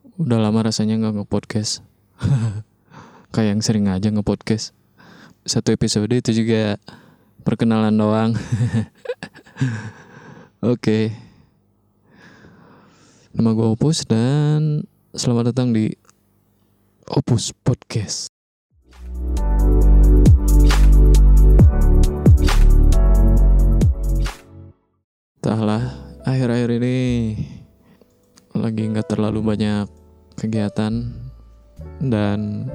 Udah lama rasanya nggak nge-podcast. Kayak yang sering aja nge-podcast. Satu episode itu juga perkenalan doang. Oke. Nama gue Opus dan selamat datang di Opus Podcast. Entahlah, akhir-akhir ini lagi nggak terlalu banyak kegiatan dan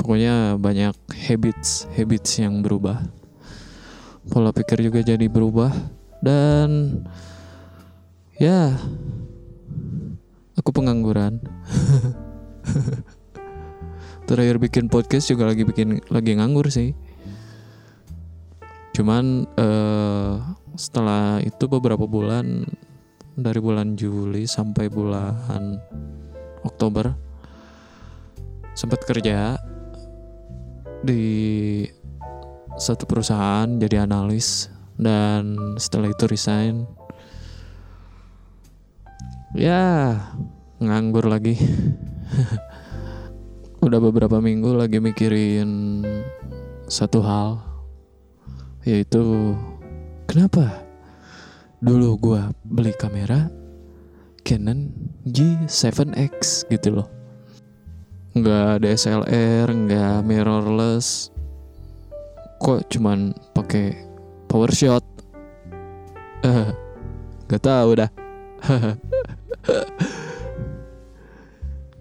pokoknya banyak habits habits yang berubah. Pola pikir juga jadi berubah dan ya aku pengangguran. Terakhir bikin podcast juga lagi bikin lagi nganggur sih. Cuman eh, setelah itu beberapa bulan dari bulan Juli sampai bulan Oktober sempat kerja di satu perusahaan jadi analis dan setelah itu resign. Ya nganggur lagi. Udah beberapa minggu lagi mikirin satu hal yaitu kenapa dulu gua beli kamera Canon G7X gitu loh. Nggak DSLR nggak mirrorless. Kok cuman pakai power shot? Eh nggak tahu dah.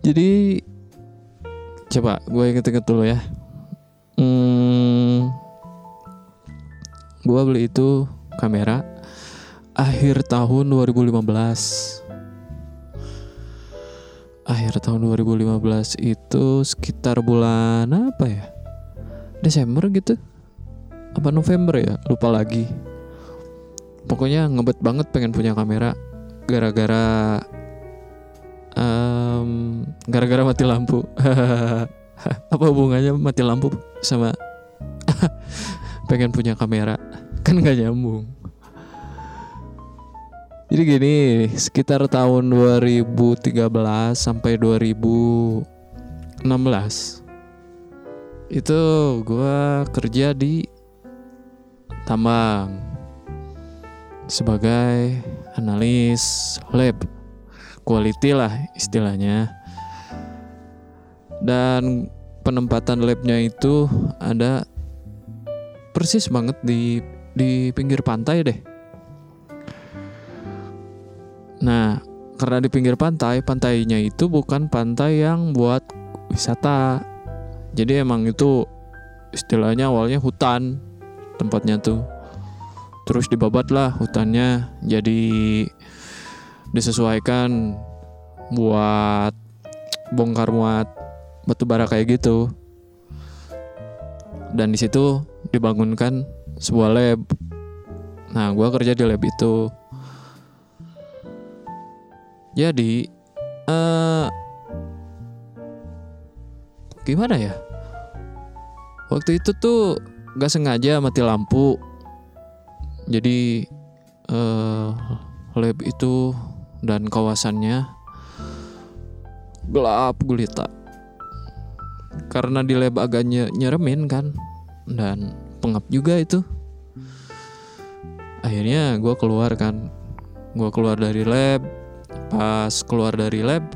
Jadi coba gue inget-inget dulu ya. Hmm, gue beli itu kamera akhir tahun 2015 akhir tahun 2015 itu sekitar bulan apa ya? Desember gitu. Apa November ya? Lupa lagi. Pokoknya ngebet banget pengen punya kamera gara-gara um, gara-gara mati lampu. Apa hubungannya mati lampu sama pengen punya kamera? Kan gak nyambung jadi gini, sekitar tahun 2013 sampai 2016 itu gue kerja di tambang sebagai analis lab quality lah istilahnya. Dan penempatan labnya itu ada persis banget di di pinggir pantai deh Nah, karena di pinggir pantai, pantainya itu bukan pantai yang buat wisata. Jadi emang itu istilahnya awalnya hutan tempatnya tuh. Terus dibabat lah hutannya jadi disesuaikan buat bongkar muat batu bara kayak gitu. Dan di situ dibangunkan sebuah lab. Nah, gua kerja di lab itu jadi uh, gimana ya? Waktu itu tuh gak sengaja mati lampu. Jadi uh, lab itu dan kawasannya gelap gulita. Karena di lab agak nyeremin kan dan pengap juga itu. Akhirnya gue keluar kan, gue keluar dari lab, pas keluar dari lab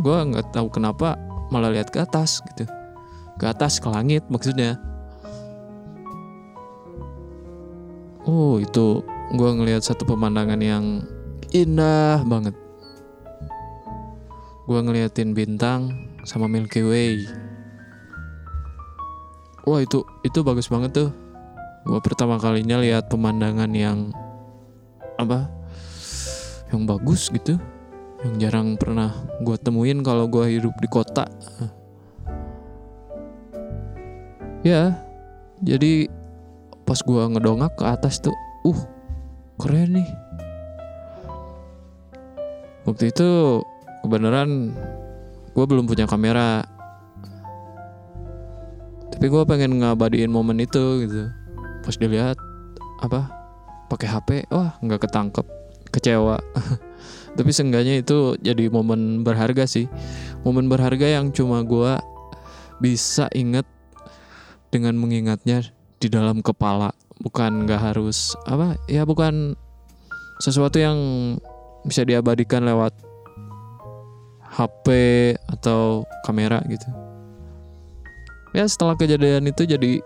gue nggak tahu kenapa malah lihat ke atas gitu. Ke atas ke langit maksudnya. Oh itu gue ngelihat satu pemandangan yang indah banget. Gue ngeliatin bintang sama Milky Way. Wah itu itu bagus banget tuh. Gue pertama kalinya lihat pemandangan yang apa yang bagus gitu yang jarang pernah gue temuin kalau gue hidup di kota. Ya jadi pas gue ngedongak ke atas tuh uh keren nih. Waktu itu kebenaran gue belum punya kamera. Tapi gue pengen ngabadiin momen itu gitu. Pas dilihat apa pakai HP wah nggak ketangkep kecewa. Tapi seenggaknya itu jadi momen berharga sih. Momen berharga yang cuma gue bisa inget dengan mengingatnya di dalam kepala. Bukan nggak harus apa ya bukan sesuatu yang bisa diabadikan lewat HP atau kamera gitu. Ya setelah kejadian itu jadi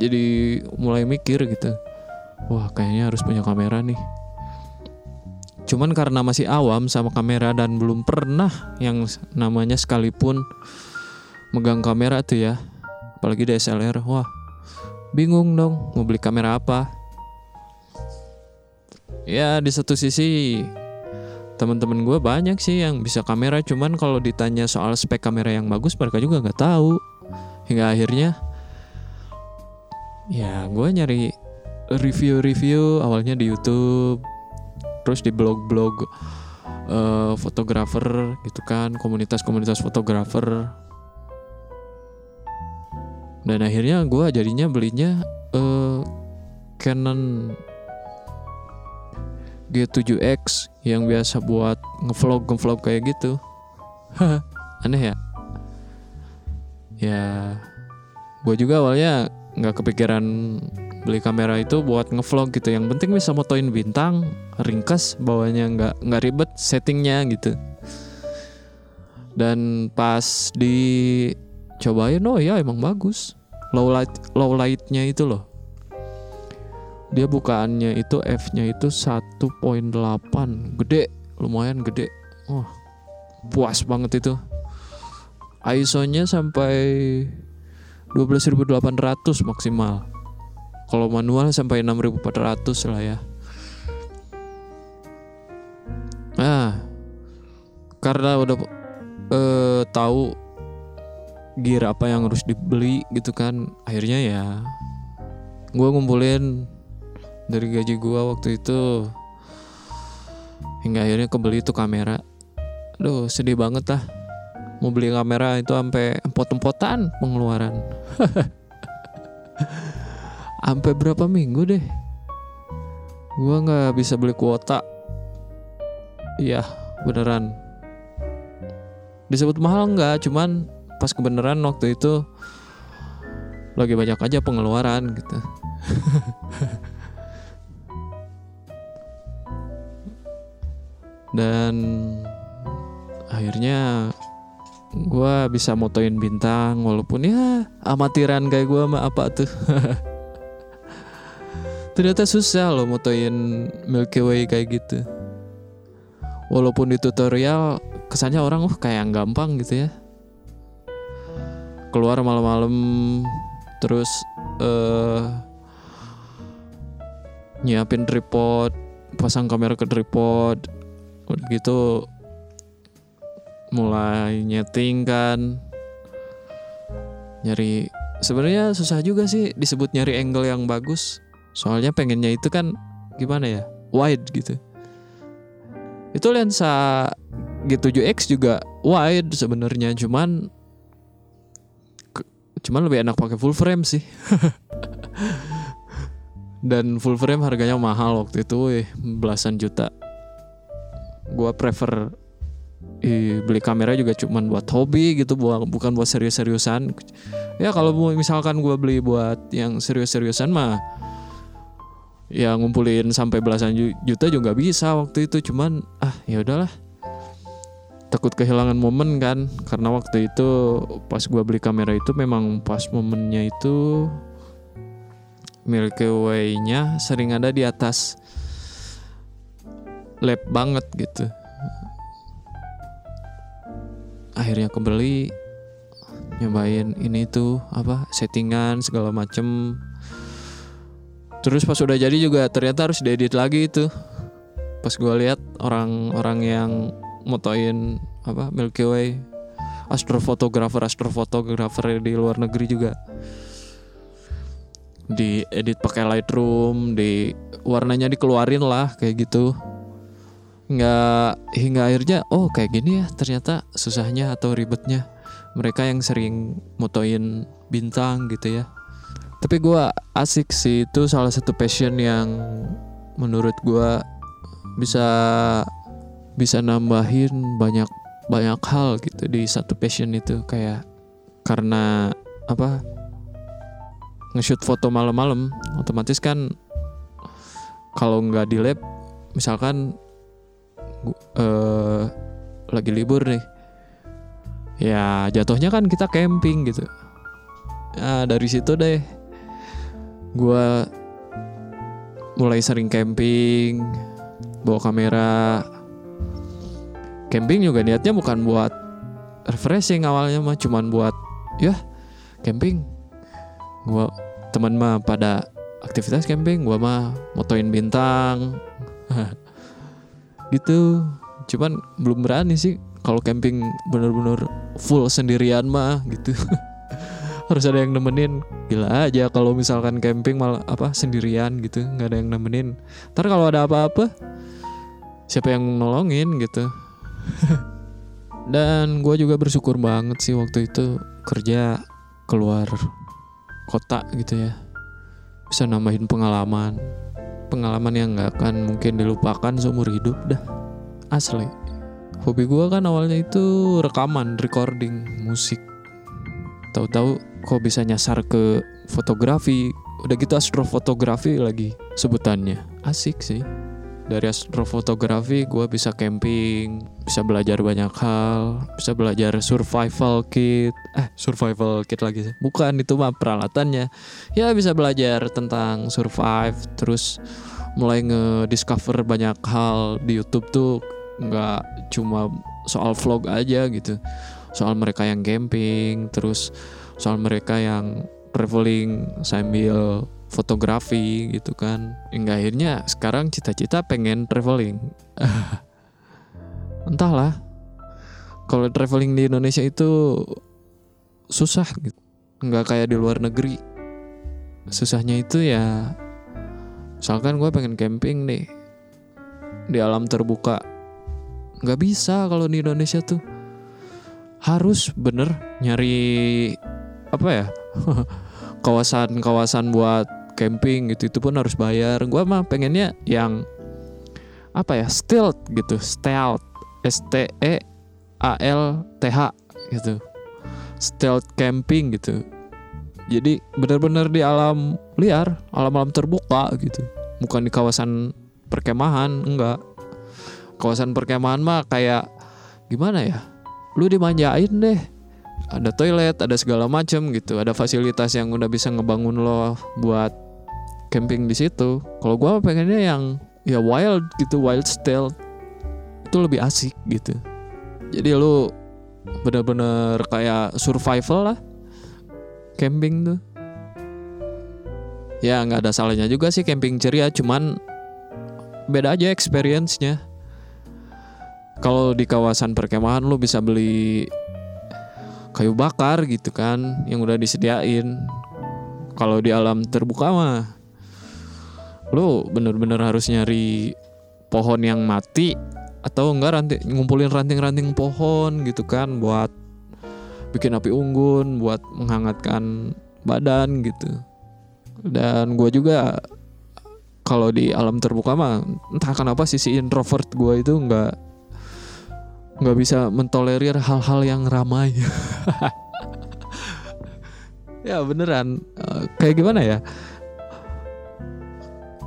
jadi mulai mikir gitu. Wah kayaknya harus punya kamera nih cuman karena masih awam sama kamera dan belum pernah yang namanya sekalipun megang kamera tuh ya. Apalagi DSLR wah bingung dong mau beli kamera apa. Ya di satu sisi teman-teman gue banyak sih yang bisa kamera cuman kalau ditanya soal spek kamera yang bagus mereka juga nggak tahu. Hingga akhirnya ya gue nyari review-review awalnya di YouTube terus di blog-blog uh, fotografer gitu kan komunitas-komunitas fotografer. Dan akhirnya gue jadinya belinya uh, Canon G7X yang biasa buat ngevlog ngevlog kayak gitu. Aneh ya? Ya gue juga awalnya nggak kepikiran beli kamera itu buat ngevlog gitu. Yang penting bisa motoin bintang ringkas bawahnya nggak nggak ribet settingnya gitu. Dan pas dicobain oh ya emang bagus. Low light low lightnya itu loh. Dia bukaannya itu F-nya itu 1.8 gede lumayan gede. Oh puas banget itu. ISO-nya sampai 12.800 maksimal kalau manual sampai 6400 lah ya. Nah karena udah eh, tahu gear apa yang harus dibeli gitu kan akhirnya ya gue ngumpulin dari gaji gue waktu itu. Hingga akhirnya kebeli tuh kamera. Aduh sedih banget lah. Mau beli kamera itu sampai empot-empotan pengeluaran sampai berapa minggu deh? Gua nggak bisa beli kuota. Iya beneran. Disebut mahal nggak? Cuman pas kebenaran waktu itu lagi banyak aja pengeluaran gitu. Dan akhirnya gue bisa motoin bintang walaupun ya amatiran kayak gue mah apa tuh ternyata susah loh motoin Milky Way kayak gitu. Walaupun di tutorial kesannya orang uh kayak gampang gitu ya. Keluar malam-malam terus uh, nyiapin tripod pasang kamera ke tripod gitu mulai nyeting kan. Nyari sebenarnya susah juga sih disebut nyari angle yang bagus soalnya pengennya itu kan gimana ya wide gitu. Itu lensa G7X juga wide sebenarnya cuman cuman lebih enak pakai full frame sih. Dan full frame harganya mahal waktu itu weh, belasan juta. Gue prefer eh, beli kamera juga cuman buat hobi gitu bukan buat serius-seriusan. Ya kalau misalkan gue beli buat yang serius-seriusan mah ya ngumpulin sampai belasan juta juga bisa waktu itu. Cuman ah ya udahlah. Takut kehilangan momen kan. Karena waktu itu pas gue beli kamera itu memang pas momennya itu Milky Way-nya sering ada di atas lab banget gitu. Akhirnya kembali nyobain ini tuh apa settingan segala macem terus pas udah jadi juga ternyata harus diedit lagi itu. Pas gue lihat orang-orang yang motoin apa Milky Way astrofotografer astrofotografer di luar negeri juga. Diedit pakai Lightroom di warnanya dikeluarin lah kayak gitu. Nggak hingga akhirnya oh kayak gini ya ternyata susahnya atau ribetnya. Mereka yang sering motoin bintang gitu ya tapi gue asik sih itu salah satu passion yang menurut gue bisa bisa nambahin banyak banyak hal gitu di satu passion itu. Kayak karena apa nge-shoot foto malam-malam otomatis kan kalau nggak di lab misalkan uh, lagi libur nih ya jatuhnya kan kita camping gitu. Nah dari situ deh gue mulai sering camping bawa kamera. Camping juga niatnya bukan buat refreshing awalnya mah cuman buat ya camping. Gua teman mah pada aktivitas camping gua mah motoin bintang. Gitu. Cuman belum berani sih kalau camping bener-bener full sendirian mah gitu harus ada yang nemenin. Gila aja kalau misalkan camping malah apa sendirian gitu. Nggak ada yang nemenin. Ntar kalau ada apa-apa siapa yang nolongin gitu. Dan gue juga bersyukur banget sih waktu itu kerja keluar kota gitu ya. Bisa nambahin pengalaman. Pengalaman yang nggak akan mungkin dilupakan seumur hidup dah. Asli. Hobi gue kan awalnya itu rekaman recording musik tahu-tahu kok bisa nyasar ke fotografi. Udah gitu astrofotografi lagi sebutannya. Asik sih. Dari astrofotografi gue bisa camping bisa belajar banyak hal bisa belajar survival kit. Eh survival kit lagi sih. Bukan itu mah peralatannya. Ya bisa belajar tentang survive terus mulai nge-discover banyak hal di YouTube tuh nggak cuma soal vlog aja gitu soal mereka yang camping terus soal mereka yang traveling sambil fotografi gitu kan. Hingga akhirnya sekarang cita-cita pengen traveling. Entahlah. Kalau traveling di Indonesia itu susah gitu. Nggak kayak di luar negeri. Susahnya itu ya misalkan gue pengen camping nih di alam terbuka. Nggak bisa kalau di Indonesia tuh harus bener nyari apa ya? Kawasan-kawasan buat camping gitu itu pun harus bayar. Gue mah pengennya yang apa ya? Stealth gitu stealth. S T E A L T H gitu. Stealth camping gitu. Jadi benar-benar di alam liar alam-alam terbuka gitu. Bukan di kawasan perkemahan enggak. Kawasan perkemahan mah kayak gimana ya lu dimanjain deh. Ada toilet ada segala macem gitu. Ada fasilitas yang udah bisa ngebangun lo buat camping di situ. Kalau gue pengennya yang ya wild gitu wild style itu lebih asik gitu. Jadi lu bener-bener kayak survival lah camping tuh. Ya nggak ada salahnya juga sih camping ceria cuman beda aja experience-nya kalau di kawasan perkemahan lu bisa beli kayu bakar gitu kan yang udah disediain. Kalau di alam terbuka mah lu bener-bener harus nyari pohon yang mati atau enggak ranting ngumpulin ranting-ranting pohon gitu kan buat bikin api unggun buat menghangatkan badan gitu. Dan gue juga kalau di alam terbuka mah entah kenapa sisi introvert gue itu nggak nggak bisa mentolerir hal-hal yang ramai. Ya beneran. Uh, kayak gimana ya?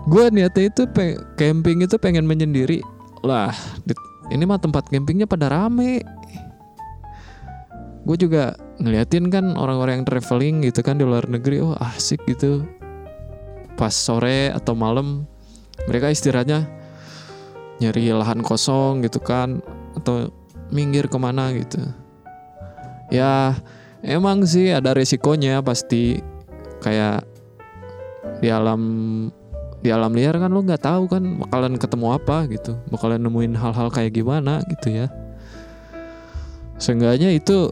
Gue niatnya itu camping itu pengen menyendiri. Lah ini mah tempat campingnya pada rame. Gue juga ngeliatin kan orang-orang yang traveling gitu kan di luar negeri oh asik gitu. Pas sore atau malam mereka istirahatnya nyari lahan kosong gitu kan atau minggir ke mana gitu. Ya emang sih ada resikonya pasti. Kayak di alam di alam liar kan lo nggak tahu kan bakalan ketemu apa gitu. Bakalan nemuin hal-hal kayak gimana gitu ya. Seenggaknya itu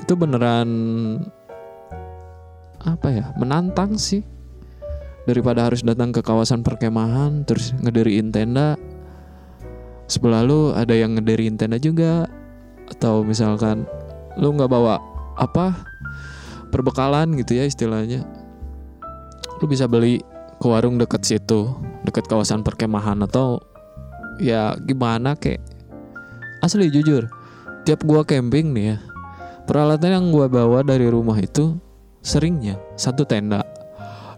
itu beneran apa ya menantang sih. Daripada harus datang ke kawasan perkemahan terus ngediriin tenda sebelah lu ada yang ngediriin tenda juga. Atau misalkan lu nggak bawa apa? Perbekalan gitu ya istilahnya. Lu bisa beli ke warung deket situ, deket kawasan perkemahan atau ya gimana kek. Asli jujur tiap gua camping nih ya peralatan yang gua bawa dari rumah itu seringnya satu tenda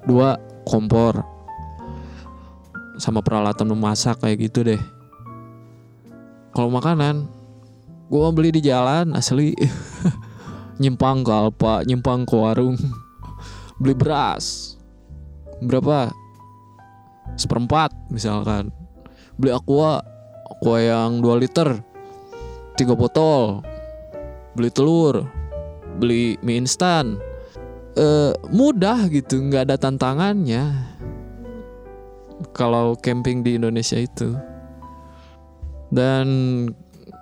dua kompor sama peralatan memasak kayak gitu deh kalau makanan gua beli di jalan asli. Nyimpang ke Alpa nyimpang ke warung. Beli beras. Berapa? Seperempat misalkan. Beli aqua aqua yang 2 liter. Tiga botol. Beli telur. Beli mie instan. Eh mudah gitu nggak ada tantangannya. Kalau camping di Indonesia itu dan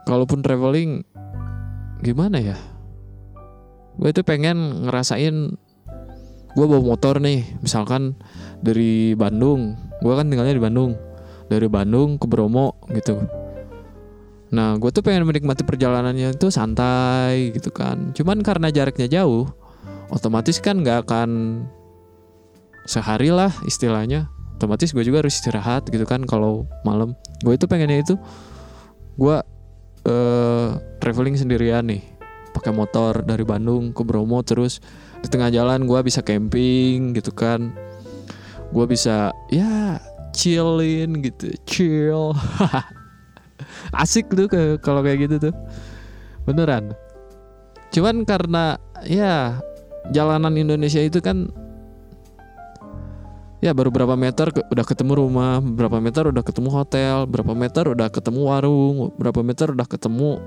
kalaupun traveling gimana ya? Gue itu pengen ngerasain gue bawa motor nih misalkan dari Bandung. Gue kan tinggalnya di Bandung. Dari Bandung ke Bromo gitu. Nah gue tuh pengen menikmati perjalanannya itu santai gitu kan. Cuman karena jaraknya jauh otomatis kan nggak akan sehari lah istilahnya. Otomatis gue juga harus istirahat gitu kan kalau malam. Gue itu pengennya itu gue eh, traveling sendirian nih. Pakai motor dari Bandung ke Bromo terus. Di tengah jalan gue bisa camping gitu kan. Gue bisa ya chillin gitu chill. Asik tuh kalau kayak gitu tuh. Beneran. Cuman karena ya jalanan Indonesia itu kan ya baru berapa meter ke- udah ketemu rumah berapa meter udah ketemu hotel berapa meter udah ketemu warung berapa meter udah ketemu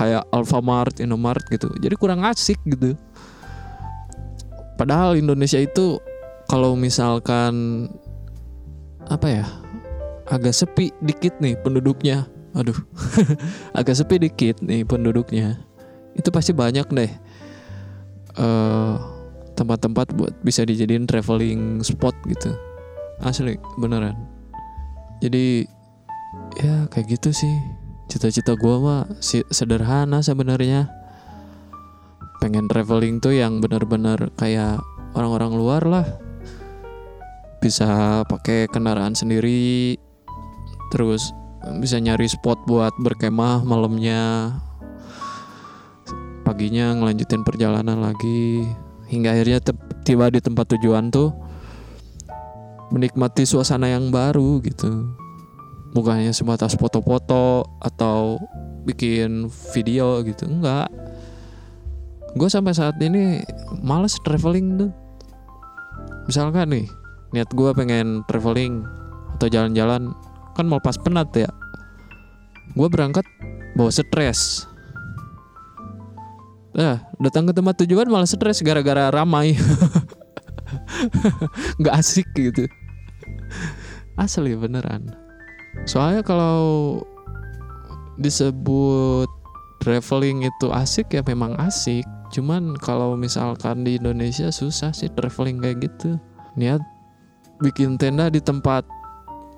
kayak Alfamart, Indomart gitu. Jadi kurang asik gitu. Padahal Indonesia itu kalau misalkan apa ya agak sepi dikit nih penduduknya. Aduh agak sepi dikit nih penduduknya. Itu pasti banyak deh. Eh tempat-tempat buat bisa dijadiin traveling spot gitu. Asli beneran. Jadi ya kayak gitu sih. Cita-cita gua mah sederhana sebenarnya. Pengen traveling tuh yang benar-benar kayak orang-orang luar lah. Bisa pakai kendaraan sendiri terus bisa nyari spot buat berkemah malamnya. Paginya ngelanjutin perjalanan lagi hingga akhirnya tiba di tempat tujuan tuh menikmati suasana yang baru gitu. Bukan hanya sebatas foto-foto atau bikin video gitu enggak. Gue sampai saat ini males traveling tuh. Misalkan nih niat gue pengen traveling atau jalan-jalan kan mau pas penat ya. Gue berangkat bawa stres Nah, datang ke tempat tujuan malah stres gara-gara ramai. nggak asik gitu. Asli beneran. Soalnya kalau disebut traveling itu asik ya memang asik. Cuman kalau misalkan di Indonesia susah sih traveling kayak gitu. Niat bikin tenda di tempat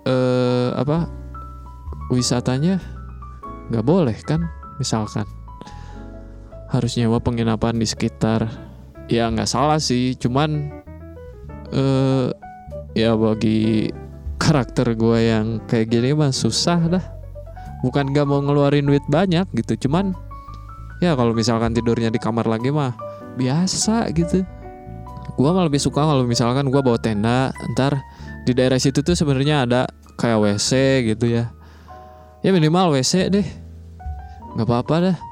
eh apa wisatanya nggak boleh kan misalkan harus nyewa penginapan di sekitar ya nggak salah sih cuman eh ya bagi karakter gue yang kayak gini mah susah dah. Bukan gak mau ngeluarin duit banyak gitu cuman ya kalau misalkan tidurnya di kamar lagi mah biasa gitu. Gue malah lebih suka kalau misalkan gue bawa tenda ntar di daerah situ tuh sebenarnya ada kayak WC gitu ya. Ya minimal WC deh. Nggak apa-apa dah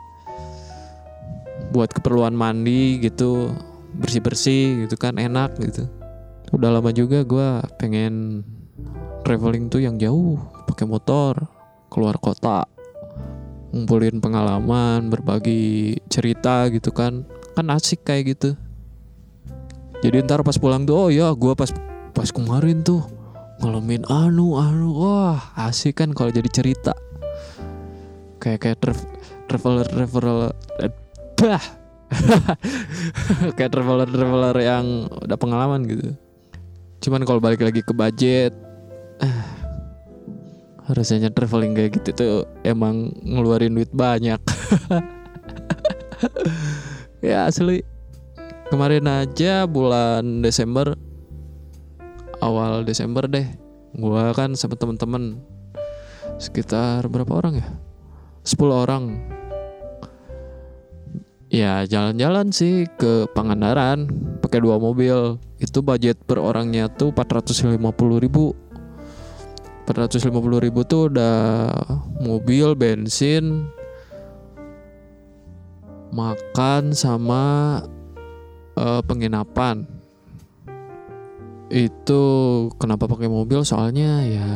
buat keperluan mandi gitu bersih bersih gitu kan enak gitu. Udah lama juga gue pengen traveling tuh yang jauh pakai motor keluar kota ngumpulin pengalaman berbagi cerita gitu kan. Kan asik kayak gitu. Jadi ntar pas pulang tuh oh ya gue pas pas kemarin tuh ngalamin anu anu wah asik kan kalau jadi cerita. Kayak kayak trav- traveler traveler bah kayak traveler traveler yang udah pengalaman gitu. Cuman kalau balik lagi ke budget harusnya traveling kayak gitu tuh emang ngeluarin duit banyak. Ya asli. Kemarin aja bulan Desember awal Desember deh gua kan sama temen-temen sekitar berapa orang ya? 10 orang ya jalan-jalan sih ke Pangandaran pakai dua mobil. Itu budget per orangnya tuh 450 ribu. 450 ribu tuh udah mobil bensin makan sama uh, penginapan. Itu kenapa pakai mobil? Soalnya ya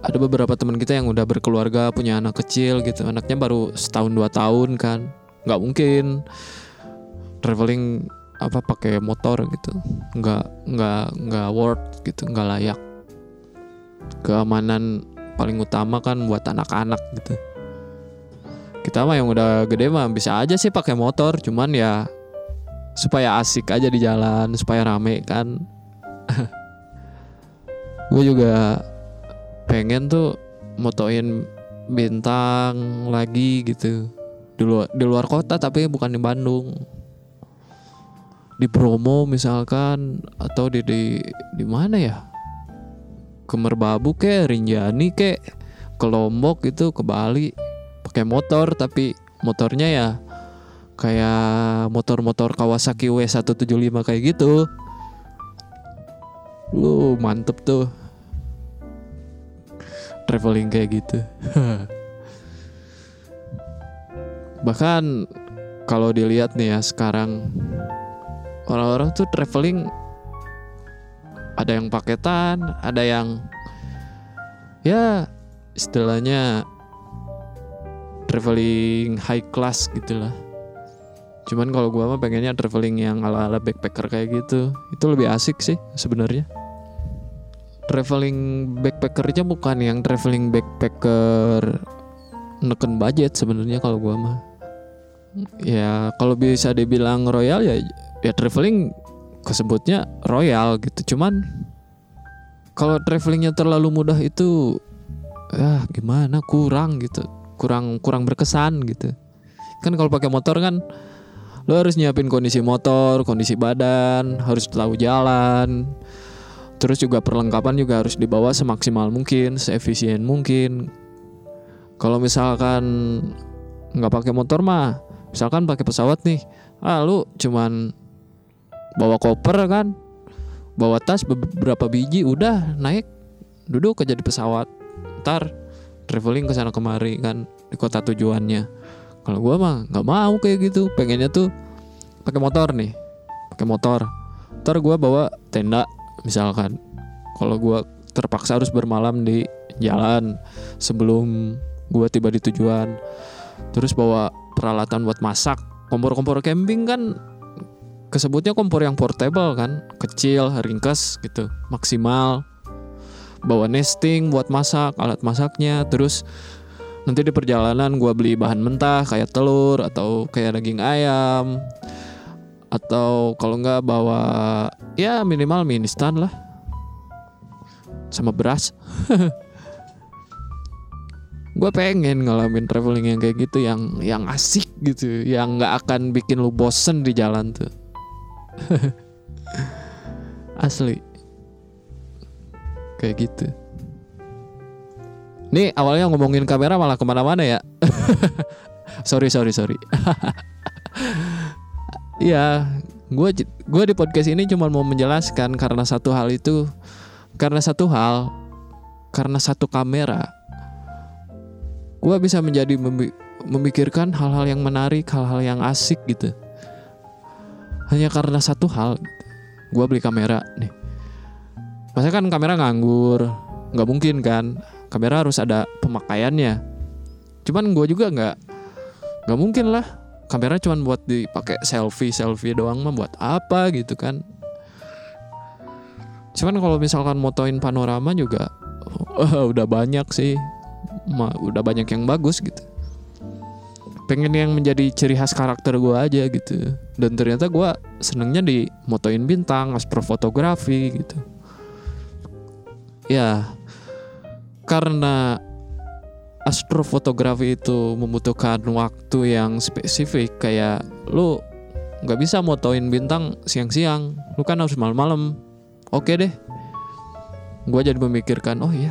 ada beberapa teman kita yang udah berkeluarga punya anak kecil gitu. Anaknya baru setahun dua tahun kan nggak mungkin. Traveling apa pakai motor gitu. Nggak nggak nggak worth gitu nggak layak. Keamanan paling utama kan buat anak-anak gitu. Kita mah yang udah gede mah bisa aja sih pakai motor cuman ya supaya asik aja di jalan supaya rame kan. Gue juga pengen tuh motoin bintang lagi gitu di luar di luar kota tapi bukan di Bandung. Di promo misalkan atau di di di mana ya? Ke Merbabu ke Rinjani ke ke Lombok itu ke Bali. Pakai motor tapi motornya ya kayak motor-motor Kawasaki W175 kayak gitu. Lu mantep tuh. Traveling kayak gitu bahkan kalau dilihat nih ya sekarang orang-orang tuh traveling ada yang paketan ada yang ya istilahnya traveling high class gitulah cuman kalau gua mah pengennya traveling yang ala-ala backpacker kayak gitu. Itu lebih asik sih sebenarnya. Traveling backpackernya bukan yang traveling backpacker neken budget sebenarnya kalau gua mah ya kalau bisa dibilang royal ya ya traveling kesebutnya royal gitu. Cuman kalau travelingnya terlalu mudah itu ya gimana? Kurang gitu. Kurang kurang berkesan gitu. Kan kalau pakai motor kan lo harus nyiapin kondisi motor kondisi badan harus tahu jalan. Terus juga perlengkapan juga harus dibawa semaksimal mungkin seefisien mungkin. Kalau misalkan nggak pakai motor mah misalkan pakai pesawat nih. Ah lu cuman bawa koper kan? Bawa tas beberapa biji udah naik duduk aja di pesawat. Ntar traveling ke sana kemari kan di kota tujuannya. Kalau gua mah nggak mau kayak gitu. Pengennya tuh pakai motor nih pakai motor. Ntar gua bawa tenda misalkan. Kalau gua terpaksa harus bermalam di jalan sebelum gua tiba di tujuan. Terus bawa peralatan buat masak. Kompor-kompor camping kan kesebutnya kompor yang portable kan. Kecil ringkas gitu maksimal. Bawa nesting buat masak alat masaknya. Terus nanti di perjalanan gue beli bahan mentah kayak telur atau kayak daging ayam. Atau kalau nggak bawa ya minimal mie instan lah. Sama beras gue pengen ngalamin traveling yang kayak gitu yang yang asik gitu yang nggak akan bikin lu bosen di jalan tuh. Asli. Kayak gitu. Nih awalnya ngomongin kamera malah ke mana-mana ya? Sorry sorry sorry. Iya, gue gue di podcast ini cuma mau menjelaskan karena satu hal itu, karena satu hal, karena satu kamera gue bisa menjadi memikirkan hal-hal yang menarik, hal-hal yang asik gitu. Hanya karena satu hal, gue beli kamera nih. Masa kan kamera nganggur, nggak mungkin kan? Kamera harus ada pemakaiannya. Cuman gue juga nggak, nggak mungkin lah. Kamera cuma buat dipakai selfie, selfie doang mah buat apa gitu kan? Cuman kalau misalkan motoin panorama juga, uh, udah banyak sih mah udah banyak yang bagus gitu. Pengen yang menjadi ciri khas karakter gue aja gitu. Dan ternyata gue senengnya di motoin bintang astrofotografi gitu. Ya karena astrofotografi itu membutuhkan waktu yang spesifik kayak lu nggak bisa motoin bintang siang-siang lu kan harus malam-malam. Oke deh. Gue jadi memikirkan oh iya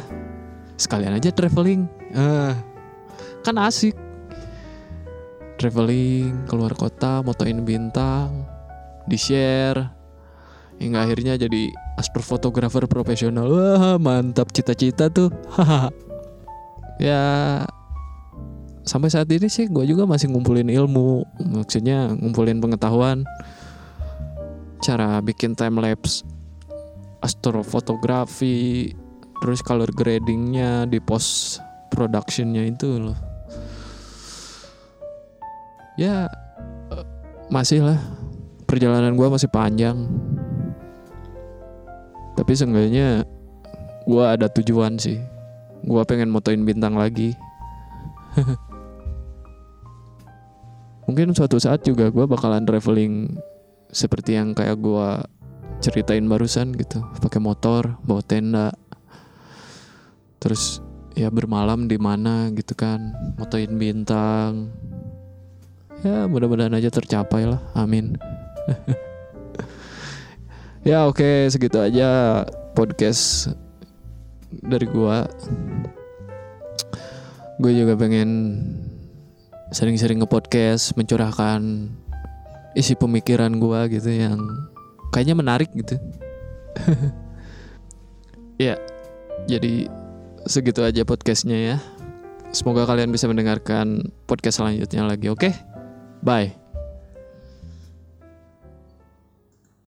sekalian aja traveling. Uh, kan asik. Traveling keluar kota motoin bintang di share hingga akhirnya jadi astrofotografer profesional. Wah mantap cita-cita tuh. Ya sampai saat ini sih gue juga masih ngumpulin ilmu. Maksudnya ngumpulin pengetahuan. Cara bikin time lapse astrofotografi terus color gradingnya di post productionnya itu loh. Ya eh, masih lah. Perjalanan gue masih panjang. Tapi seenggaknya gue ada tujuan sih. Gue pengen motoin bintang lagi. Mungkin suatu saat juga gue bakalan traveling seperti yang kayak gue ceritain barusan gitu. Pakai motor bawa tenda terus ya bermalam di mana gitu kan. Motoin bintang. Ya mudah-mudahan aja tercapai lah. Amin. Ya oke. Okay, segitu aja podcast dari gua. Gue juga pengen sering-sering nge-podcast mencurahkan isi pemikiran gue gitu yang kayaknya menarik gitu. ya, jadi segitu aja podcastnya ya. Semoga kalian bisa mendengarkan podcast selanjutnya lagi. Oke, okay? bye.